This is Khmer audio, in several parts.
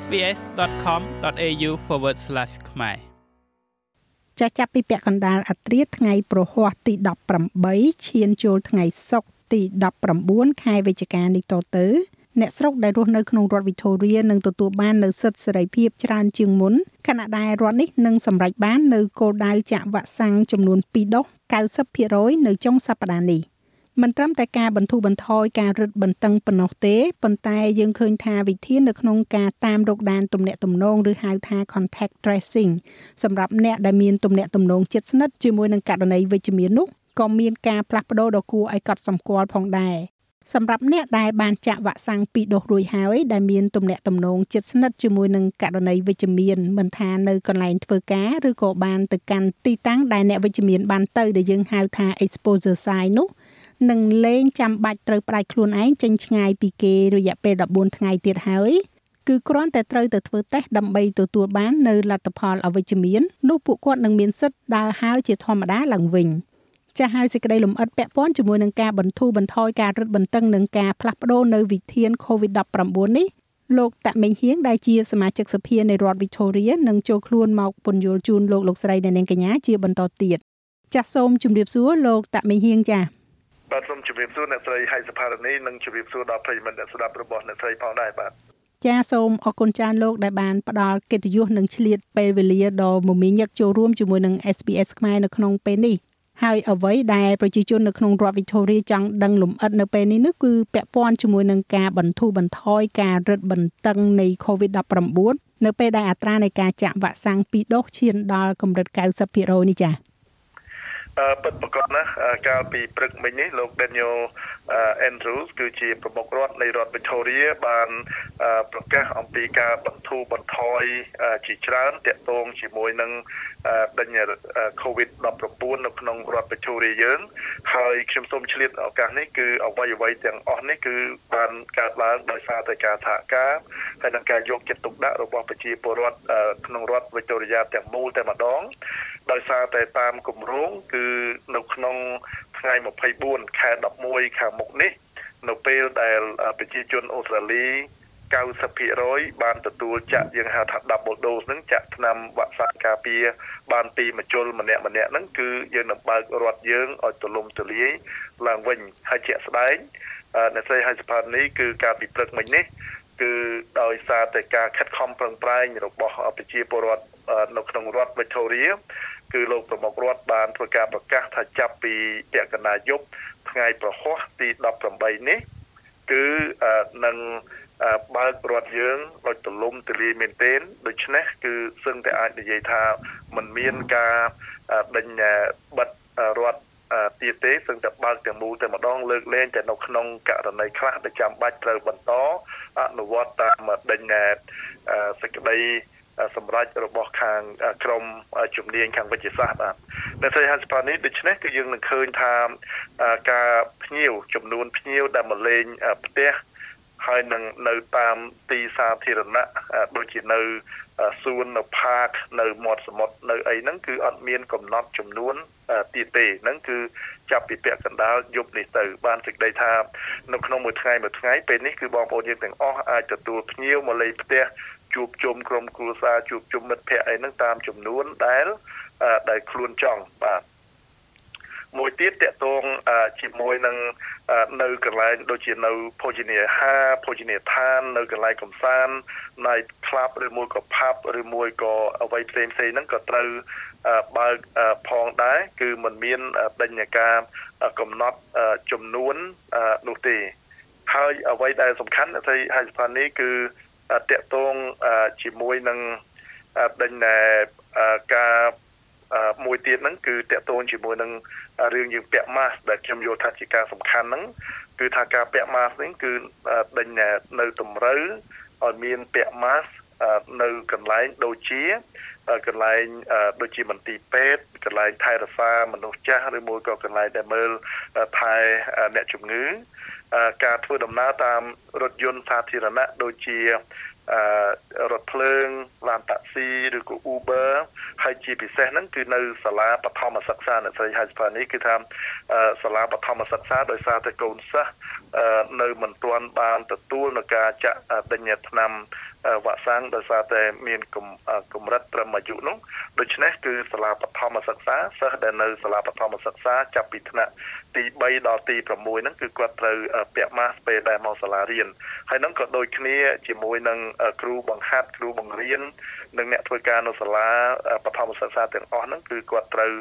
sbs.com.au/ ខ្មែរចាស់ចាប់ពីពាក់កណ្ដាលអត្រាថ្ងៃប្រហ័សទី18ឈានចូលថ្ងៃសុក្រទី19ខែវិច្ឆិកានេះតទៅអ្នកស្រុកដែលរស់នៅក្នុងរដ្ឋ Victoria នឹងទទួលបាននូវសិទ្ធិសេរីភាពច្រើនជាងមុនខណៈដែលរដ្ឋនេះនឹងសម្រេចបាននូវគោលដៅចាក់វ៉ាក់សាំងចំនួន2ដុស90%នៅចុងសប្តាហ៍នេះ មិនត្រឹមតែការបន្ធូរបន្ថយការរឹតបន្តឹងប៉ុណ្ណោះទេប៉ុន្តែយើងឃើញថាវិធាននៅក្នុងការតាមរកដានទំនាក់ទំនងឬហៅថា contact tracing សម្រាប់អ្នកដែលមានទំនាក់ទំនងជិតស្និទ្ធជាមួយនឹងករណីវិជ្ជមាននោះក៏មានការផ្លាស់ប្ដូរដ៏គួរឲ្យកត់សម្គាល់ផងដែរសម្រាប់អ្នកដែលបានចាក់វ៉ាក់សាំងពីរដូសរួចហើយដែលមានទំនាក់ទំនងជិតស្និទ្ធជាមួយនឹងករណីវិជ្ជមានមិនថានៅកន្លែងធ្វើការឬក៏បានទៅកាន់ទីតាំងដែលអ្នកវិជ្ជមានបានទៅដែលយើងហៅថា exposure site នោះ នឹងលែងចាំបាច់ត្រូវផ្ដាច់ខ្លួនឯងចេញឆ្ងាយពីគេរយៈពេល14ថ្ងៃទៀតហើយគឺគ្រាន់តែត្រូវទៅធ្វើតេស្តដើម្បីទទួលបាននៅលទ្ធផលអវិជ្ជមាននោះពួកគាត់នឹងមានសិទ្ធិដើរហើរជាធម្មតាឡើងវិញ។ចាស់ហើយសេចក្តីលំអិតពាក់ព័ន្ធជាមួយនឹងការបន្ធូរបន្ថយការរឹតបន្តឹងនិងការផ្លាស់ប្ដូរនៅវិធាន COVID-19 នេះលោកតាមេងហៀងដែលជាសមាជិកសភានៃរដ្ឋ Victoria នឹងចូលខ្លួនមកពន្យល់ជូនលោកលោកស្រីអ្នកនាងកញ្ញាជាបន្តទៀតចាស់សូមជម្រាបសួរលោកតាមេងហៀងចាស់ បាទសូមជម្រាបសួរអ្នកស្រីហៃសផារនីនិងជម្រាបសួរដល់ប្រិយមិត្តអ្នកស្ដាប់របស់អ្នកស្រីផងដែរបាទចាសូមអរគុណច្រើនលោកដែលបានផ្ដល់កិត្តិយសនិងឆ្លៀតពេលវេលាដ៏មមាញឹកចូលរួមជាមួយនឹង SBS ខ្មែរនៅក្នុងពេលនេះហើយអ្វីដែលប្រជាជននៅក្នុងរដ្ឋ Victoria ចង់ដឹងលម្អិតនៅពេលនេះនោះគឺពាក់ព័ន្ធជាមួយនឹងការបន្ធូរបន្ថយការរឹតបន្តឹងនៃ COVID-19 នៅពេលដែលអត្រានៃការចាក់វ៉ាក់សាំងពីរដូសឈានដល់កម្រិត90%នេះចា៎អឺ ពិតប្រកបណាស់កាលពីព្រឹកមិញនេះលោក Daniel Andrews គឺជាប្រមុខរដ្ឋនៃរដ្ឋ Victoria បានប្រកាសអំពីការបន្ធូរបន្ថយជាច្រើនតាក់ទងជាមួយនឹងដេញ COVID-19 នៅក្នុងរដ្ឋ Victoria យើងហើយខ្ញុំសូមឆ្លៀតឱកាសនេះគឺអ្វីអ្វីទាំងអស់នេះគឺបានកើតឡើងដោយសារតែការសហការហើយនិងការយកចិត្តទុកដាក់របស់ប្រជាពលរដ្ឋក្នុងរដ្ឋ Victoria ទាំងមូលតែម្ដង ដោយសារតែតាមគម្រោងគឺនៅក្នុងថ្ងៃ24ខែ11ខាងមុខនេះ នៅពេលដែលប្រជាជនអូស្ត្រាលី90%បានទទួលចាក់យើងហៅថា double dose ហ្នឹងចាក់ថ្នាំវ៉ាក់សាំងការពារបានពីមជ្ឈលម្នាក់ម្នាក់ហ្នឹងគឺយើងនឹងបើករដ្ឋយើងឲ្យទូលំទូលាយឡើងវិញហើយជាក់ស្ដែងអ្នកស្រីហៃសផាននេះគឺការពិព្រឹកមិញនេះគឺដោយសារតែការខិតខំប្រឹងប្រែងរបស់ប្រជាពលរដ្ឋនៅក្នុងរដ្ឋ Victoria គឺលោកប្រមុខរដ្ឋបានធ្វើការប្រកាសថាចាប់ពីពាក់កណ្ដាលយប់ថ្ងៃប្រហ័សទី18នេះគឺនឹងបើករដ្ឋយើងឲ្យទលំទលាយមែនទែនដូច្នេះគឺសឹងតែអាចនិយាយថាมันមានការដេញបិទរដ្ឋទៀតទេសឹងតែបើកទាំងមូលតែម្ដងលើកលែងតែនៅក្នុងករណីខ្លះដែលចាំបាច់ត្រូវបន្តអនុវត្តតាមដេញសេចក្តី សម្រាប់របស់ខាងក្រមជំនាញខាងវិទ្យាសាស្ត្របាទនៅស្រីហាន់ស្ប៉ានេះដូច្នេះគឺយើងនឹងឃើញថាការភ្ញៀវចំនួនភ្ញៀវដែលមកលេងផ្ទះហើយនឹងនៅតាមទីសាធារណៈដូចជានៅសួននៅផាកនៅមាត់សមុទ្រនៅអីហ្នឹងគឺអត់មានកំណត់ចំនួនទៀតទេហ្នឹងគឺចាប់ពីពាក់កណ្ដាលយប់នេះទៅបានសេចក្តីថានៅក្នុងមួយថ្ងៃមួយថ្ងៃពេលនេះគឺបងប្អូនយើងទាំងអស់អាចទទួលភ្ញៀវមកលេងផ្ទះ ជួបជុំក្រុមគ្រួសារជួបជុំមិត្តភ័ក្តិអីហ្នឹងតាមចំនួនដែលដែលខ្លួនចង់បាទមួយទៀតតកតងជាមួយនឹងនៅកន្លែងដូចជានៅភោជនីយអាហារភោជនីយដ្ឋាននៅកន្លែងកំសាន្ត night club ឬមួយក៏ pub ឬមួយក៏អ្វីផ្សេងផ្សេងហ្នឹងក៏ត្រូវបើកផងដែរគឺมันមានបញ្ញាការកំណត់ចំនួននោះទេហើយអ្វីដែលសំខាន់ស្អីហើយស្ថានីយគឺ តកតងជាមួយនឹងដេញការមួយទៀតហ្នឹងគឺតកតងជាមួយនឹងរឿងយើងពាក់ម៉ាស់ដែលខ្ញុំយល់ថាជាការសំខាន់ហ្នឹងគឺថាការពាក់ម៉ាស់នេះគឺដេញនៅតម្រូវឲ្យមានពាក់ម៉ាស់នៅកន្លែងដូចជា កន្លែងដូចជាមន្ទីរពេទ្យកន្លែងថែរក្សាមនុស្សចាស់ឬមួយក៏កន្លែងដែលមើលថែអ្នកជំងឺការធ្វើដំណើរតាមរថយន្តសាធារណៈដូចជា អឺរថភ្លើងឡានតាក់ស៊ីឬក៏ Uber ហើយជាពិសេសហ្នឹងគឺនៅសាលាបឋមសិក្សានៅស្រីហៃស្ប៉ានេះគឺថាសាលាបឋមសិក្សាដោយសារតែកូនសិស្សនៅមិនទាន់បានទទួលនឹងការចាក់ដេញថ្នាំវ៉ាក់សាំងដោយសារតែមានកម្រិតត្រឹមអាយុនោះដូច្នេះគឺសាលាបឋមសិក្សាសិស្សដែលនៅសាលាបឋមសិក្សាចាប់ពីថ្នាក់ ទី3ដល់ទី6ហ្នឹងគឺគាត់ត្រូវពាក់ម៉ាស់ពេលដែលមកសាលារៀនហើយហ្នឹងក៏ដូចគ្នាជាមួយនឹងគ្រូបង្ហាត់គ្រូបង្រៀននិងអ្នកធ្វើការនៅសាលាបឋមសិក្សាទាំងអស់ហ្នឹងគឺគាត់ត្រូវ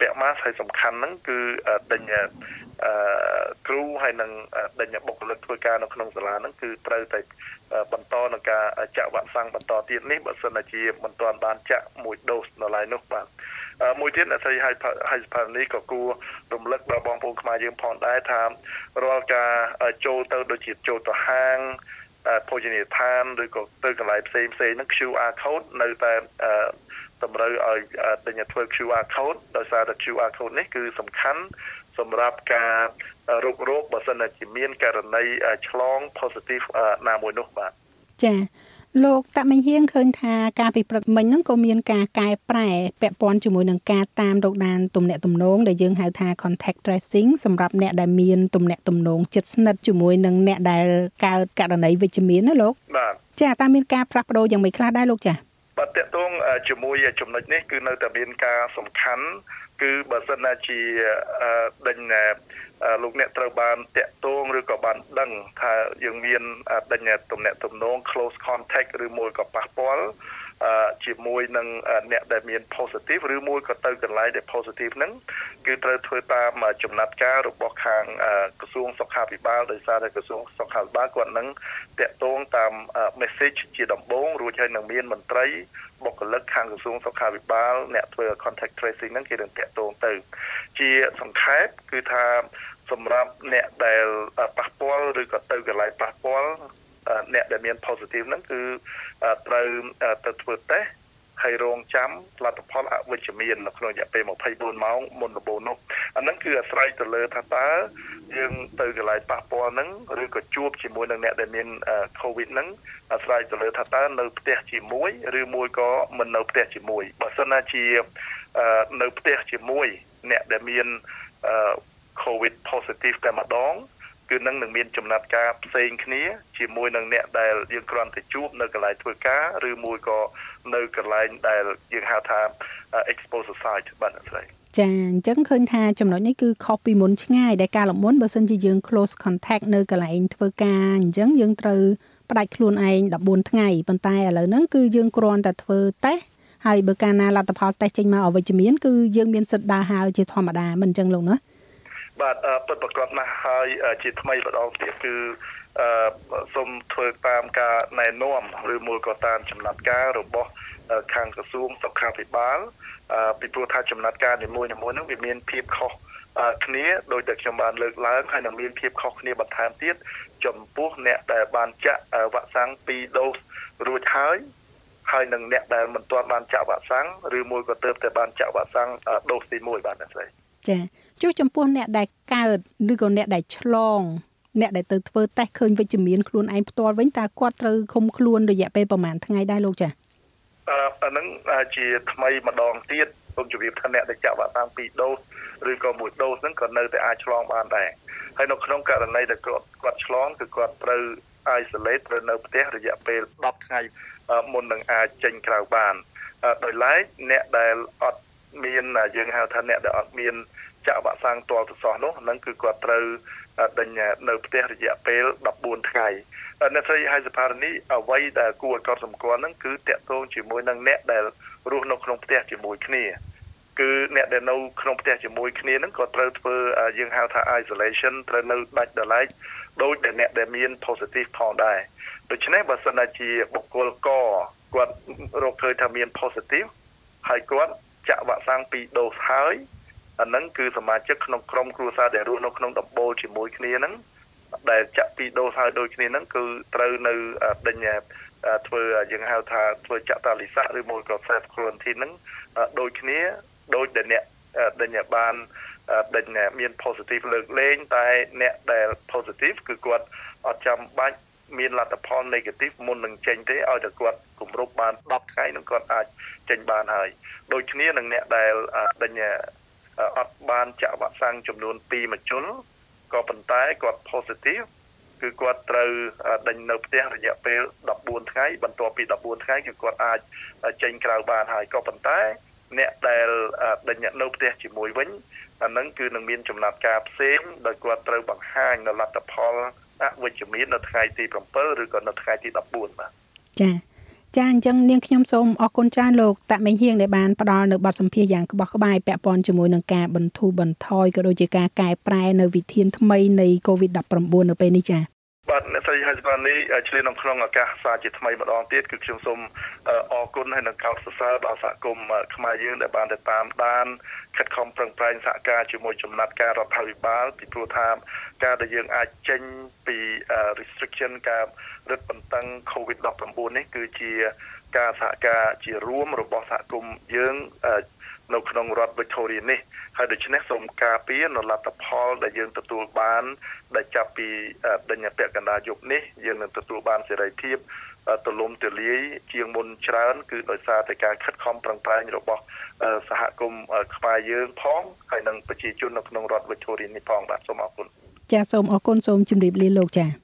ពាក់ម៉ាស់ហើយសំខាន់ហ្នឹងគឺដេញគ្រូហើយនឹងដេញបុគ្គលិកធ្វើការនៅក្នុងសាលាហ្នឹងគឺត្រូវតែបន្តនឹងការចាក់វ៉ាក់សាំងបន្តទៀតនេះបើសិនជាមិនទាន់បានចាក់មួយដូសនៅឡើយនោះបាទ មួយទៀតអ្នកស្រីហៃហៃសផានីក៏គួររំលឹកដល់បងប្អូនខ្មែរយើងផងដែរថារាល់ការចូលទៅដូចជាចូលទៅហាងភោជនីយដ្ឋានឬក៏ទៅកន្លែងផ្សេងផ្សេងហ្នឹង QR code នៅតែតម្រូវឲ្យទិញធ្វើ QR code ដោយសារតែ QR code នេះគឺសំខាន់សម្រាប់ការរោគរោគបើសិនជាមានករណីឆ្លង positive ណាមួយនោះបាទចា៎ លោកតមិញហៀងឃើញថាការពិព្រឹកមិញហ្នឹងក៏មានការកែប្រែពាក់ព័ន្ធជាមួយនឹងការតាមរកដានទំនាក់ទំនងដែលយើងហៅថា contact tracing សម្រាប់អ្នកដែលមានទំនាក់ទំនងជិតស្និទ្ធជាមួយនឹងអ្នកដែលកើតករណីវិជ្ជមានណាលោកបាទចាតើមានការផ្លាស់ប្ដូរយ៉ាងម៉េចខ្លះដែរលោកចាបាទតកតងជាមួយចំណុចនេះគឺនៅតែមានការសំខាន់គឺបើសិនជាដេញ លោកអ្នកត្រូវបានតាក់ទងឬក៏បានដឹងថាយើងមានដេញទំនាក់ទំនង close contact ឬមួយក៏ប៉ះពាល់ជាមួយនឹងអ្នកដែលមាន positive ឬមួយក៏ទៅកន្លែងដែល positive ហ្នឹងគឺត្រូវធ្វើតាមចំណាត់ការរបស់ខាងក្រសួងសុខាភិបាលដោយសារតែក្រសួងសុខាភិបាលគាត់នឹងតាក់ទងតាម message ជាដំបូងរួចហើយនឹងមានមន្ត្រីបុគ្គលិកខាងក្រសួងសុខាភិបាលអ្នកធ្វើ contact tracing ហ្នឹងគេនឹងតាក់ទងទៅ ជាសង្ខេបគឺថា សម្រាប់អ្នកដែលប៉ះពាល់ឬក៏ទៅកន្លែងប៉ះពាល់អ្នកដែលមាន positive ហ្នឹងគឺត្រូវទៅធ្វើតេស្តហើយរងចាំលទ្ធផលអវិជ្ជមាននៅក្នុងរយៈពេល24ម៉ោងមុនដំបូងនោះអាហ្នឹងគឺអាស្រ័យទៅលើថាតើយើងទៅកន្លែងប៉ះពាល់ហ្នឹងឬក៏ជួបជាមួយនឹងអ្នកដែលមាន COVID ហ្នឹងអាស្រ័យទៅលើថាតើនៅផ្ទះជាមួយឬមួយក៏មិននៅផ្ទះជាមួយបើសិនណាជានៅផ្ទះជាមួយអ្នកដែលមាន COVID positive តែម្ដងគឺនឹងនឹងមានចំណាត់ការផ្សេងគ្នាជាមួយនឹងអ្នកដែលយើងគ្រាន់តែជួបនៅកន្លែងធ្វើការឬមួយក៏នៅកន្លែងដែលយើងហៅថា exposure site បាទអ្នកស្រីចាអញ្ចឹងឃើញថាចំណុចនេះគឺខុសពីមុនឆ្ងាយដែលការលំមុនបើសិនជាយើង close contact នៅកន្លែងធ្វើការអញ្ចឹងយើងត្រូវផ្ដាច់ខ្លួនឯង14ថ្ងៃប៉ុន្តែឥឡូវហ្នឹងគឺយើងគ្រាន់តែធ្វើតេស្តហើយបើកាលណាលទ្ធផលតេស្តចេញមកអវិជ្ជមានគឺយើងមានសិទ្ធិដើរហើរជាធម្មតាមិនអញ្ចឹងលោកណា បាទពិតប្រកបណាស់ហើយជាថ្មីម្ដងទៀតគឺអឺសូមធ្វើតាមការណែនាំឬមួយក៏តាមចំណាត់ការរបស់ខាងក្រសួងសុខាភិបាលពីព្រោះថាចំណាត់ការនីមួយៗហ្នឹងវាមានភាពខុសគ្នាដោយតែខ្ញុំបានលើកឡើងហើយនឹងមានភាពខុសគ្នាបន្ថែមទៀតចំពោះអ្នកដែលបានចាក់វ៉ាក់សាំង2ដូសរួចហើយហើយនឹងអ្នកដែលមិនទាន់បានចាក់វ៉ាក់សាំងឬមួយក៏ទើបតែបានចាក់វ៉ាក់សាំងដូសទី1បាទអ្នកស្រីចា ចុះចំពោះអ្នកដែលកើតឬក៏អ្នកដែលឆ្លងអ្នកដែលទៅធ្វើតេស្តឃើញវិជ្ជមានខ្លួនឯងផ្ទាល់វិញតើគាត់ត្រូវឃុំខ្លួនរយៈពេលប្រហែលថ្ងៃដែរលោកចាអឺអានឹងជាថ្មីម្ដងទៀតសូមជម្រាបថាអ្នកដែលចាក់វ៉ាក់សាំង2ដូសឬក៏1ដូសហ្នឹងក៏នៅតែអាចឆ្លងបានដែរហើយនៅក្នុងករណីដែលគាត់គាត់ឆ្លងគឺគាត់ត្រូវ isolate ត្រូវនៅផ្ទះរយៈពេល10ថ្ងៃមុននឹងអាចចេញក្រៅបានដោយឡែកអ្នកដែលអត់មានយើងហៅថាអ្នកដែលអត់មាន ចាក់វ៉ាក់សាំងទាល់ទៅសោះនោះហ្នឹងគឺគាត់ត្រូវដេញនៅផ្ទះរយៈពេល14ថ្ងៃអ្នកស្រីហៃសផារនីអ្វីដែលគួរឲ្យកត់សម្គាល់ហ្នឹងគឺតកតងជាមួយនឹងអ្នកដែលរស់នៅក្នុងផ្ទះជាមួយគ្នាគឺអ្នកដែលនៅក្នុងផ្ទះជាមួយគ្នាហ្នឹងក៏ត្រូវធ្វើយើងហៅថា isolation ត្រូវនៅដាច់ដោយឡែកដោយតែអ្នកដែលមាន positive ផងដែរដូច្នេះបើសិនជាបុគ្គលកគាត់រកឃើញថាមាន positive ហើយគាត់ចាក់វ៉ាក់សាំង2ដូសហើយ អាហ្នឹងគឺសមាជិកក្នុងក្រុមគ្រួសារដែលរស់នៅក្នុងដំបូលជាមួយគ្នាហ្នឹងដែលចាក់ពីរដូសហើយដូចគ្នាហ្នឹងគឺត្រូវនៅដេញធ្វើយើងហៅថាធ្វើចាក់តាលិស័កឬមួយក៏ self quarantine ហ្នឹងដូចគ្នាដូចដែលអ្នកដេញបានដេញមាន positive លើកលែងតែអ្នកដែល positive គឺគាត់អត់ចាំបាច់មានលទ្ធផល negative មុននឹងចេញទេឲ្យតែគាត់គម្រប់បាន10ថ្ងៃនឹងគាត់អាចចេញបានហើយដូចគ្នានឹងអ្នកដែលដេញ អត់បានចាក់វ៉ាក់សាំងចំនួន2មួយជុលក៏ប៉ុន្តែគាត់ positive គឺគាត់ត្រូវដេញនៅផ្ទះរយៈពេល14ថ្ងៃបន្ទាប់ពី14ថ្ងៃគឺគាត់អាចចេញក្រៅបានហើយក៏ប៉ុន្តែអ្នកដែលដេញនៅផ្ទះជាមួយវិញអានឹងគឺនឹងមានចំណាត់ការផ្សេងដោយគាត់ត្រូវបង្ហាញនៅលទ្ធផលអវិជ្ជមាននៅថ្ងៃទី7ឬក៏នៅថ្ងៃទី14បាទចា៎ ចាអញ្ចឹងនាងខ្ញុំសូមអរគុណច្រើនលោកតាក់មេហៀងដែលបានផ្ដល់នៅបទសម្ភាសន៍យ៉ាងក្បោះក្បាយពាក់ព័ន្ធជាមួយនឹងការបន្ធូរបន្ថយក៏ដូចជាការកែប្រែនៅវិធានថ្មីនៃ COVID-19 នៅពេលនេះចា៎បាទអ្នកស្រីហៃសបាននេះឆ្លៀននៅក្នុងឱកាសសាជាថ្មីម្ដងទៀតគឺខ្ញុំសូមអរគុណហើយនឹងកោតសរសើរដល់សហគមន៍ខ្មែរយើងដែលបានទៅតាមដានខិតខំប្រឹងប្រែងសហការជាមួយចំណាត់ការរដ្ឋាភិបាលពីព្រោះថាការដែលយើងអាចចេញពី restriction ការ រឹតបន្តឹង COVID-19 នេះគឺជាការសហការជារួមរបស់សហគមន៍យើងនៅក្នុងរដ្ឋ Victoria នេះហើយដូច្នេះសូមការពារនៅលទ្ធផលដែលយើងទទួលបាន ដែលចាប់ពីដេញពាក់កណ្ដាលយប់នេះយើងនឹងទទួលបានសេរីភាពទលំទលាយជាងមុនច្រើន គឺដោយសារតែការខិតខំប្រឹងប្រែងរបស់សហគមន៍ខ្មែរយើងផងហើយនិងប្រជាជននៅក្នុងរដ្ឋ Victoria នេះផងបាទសូមអរគុណចាសសូមអរគុណសូមជម្រាបលាលោកចា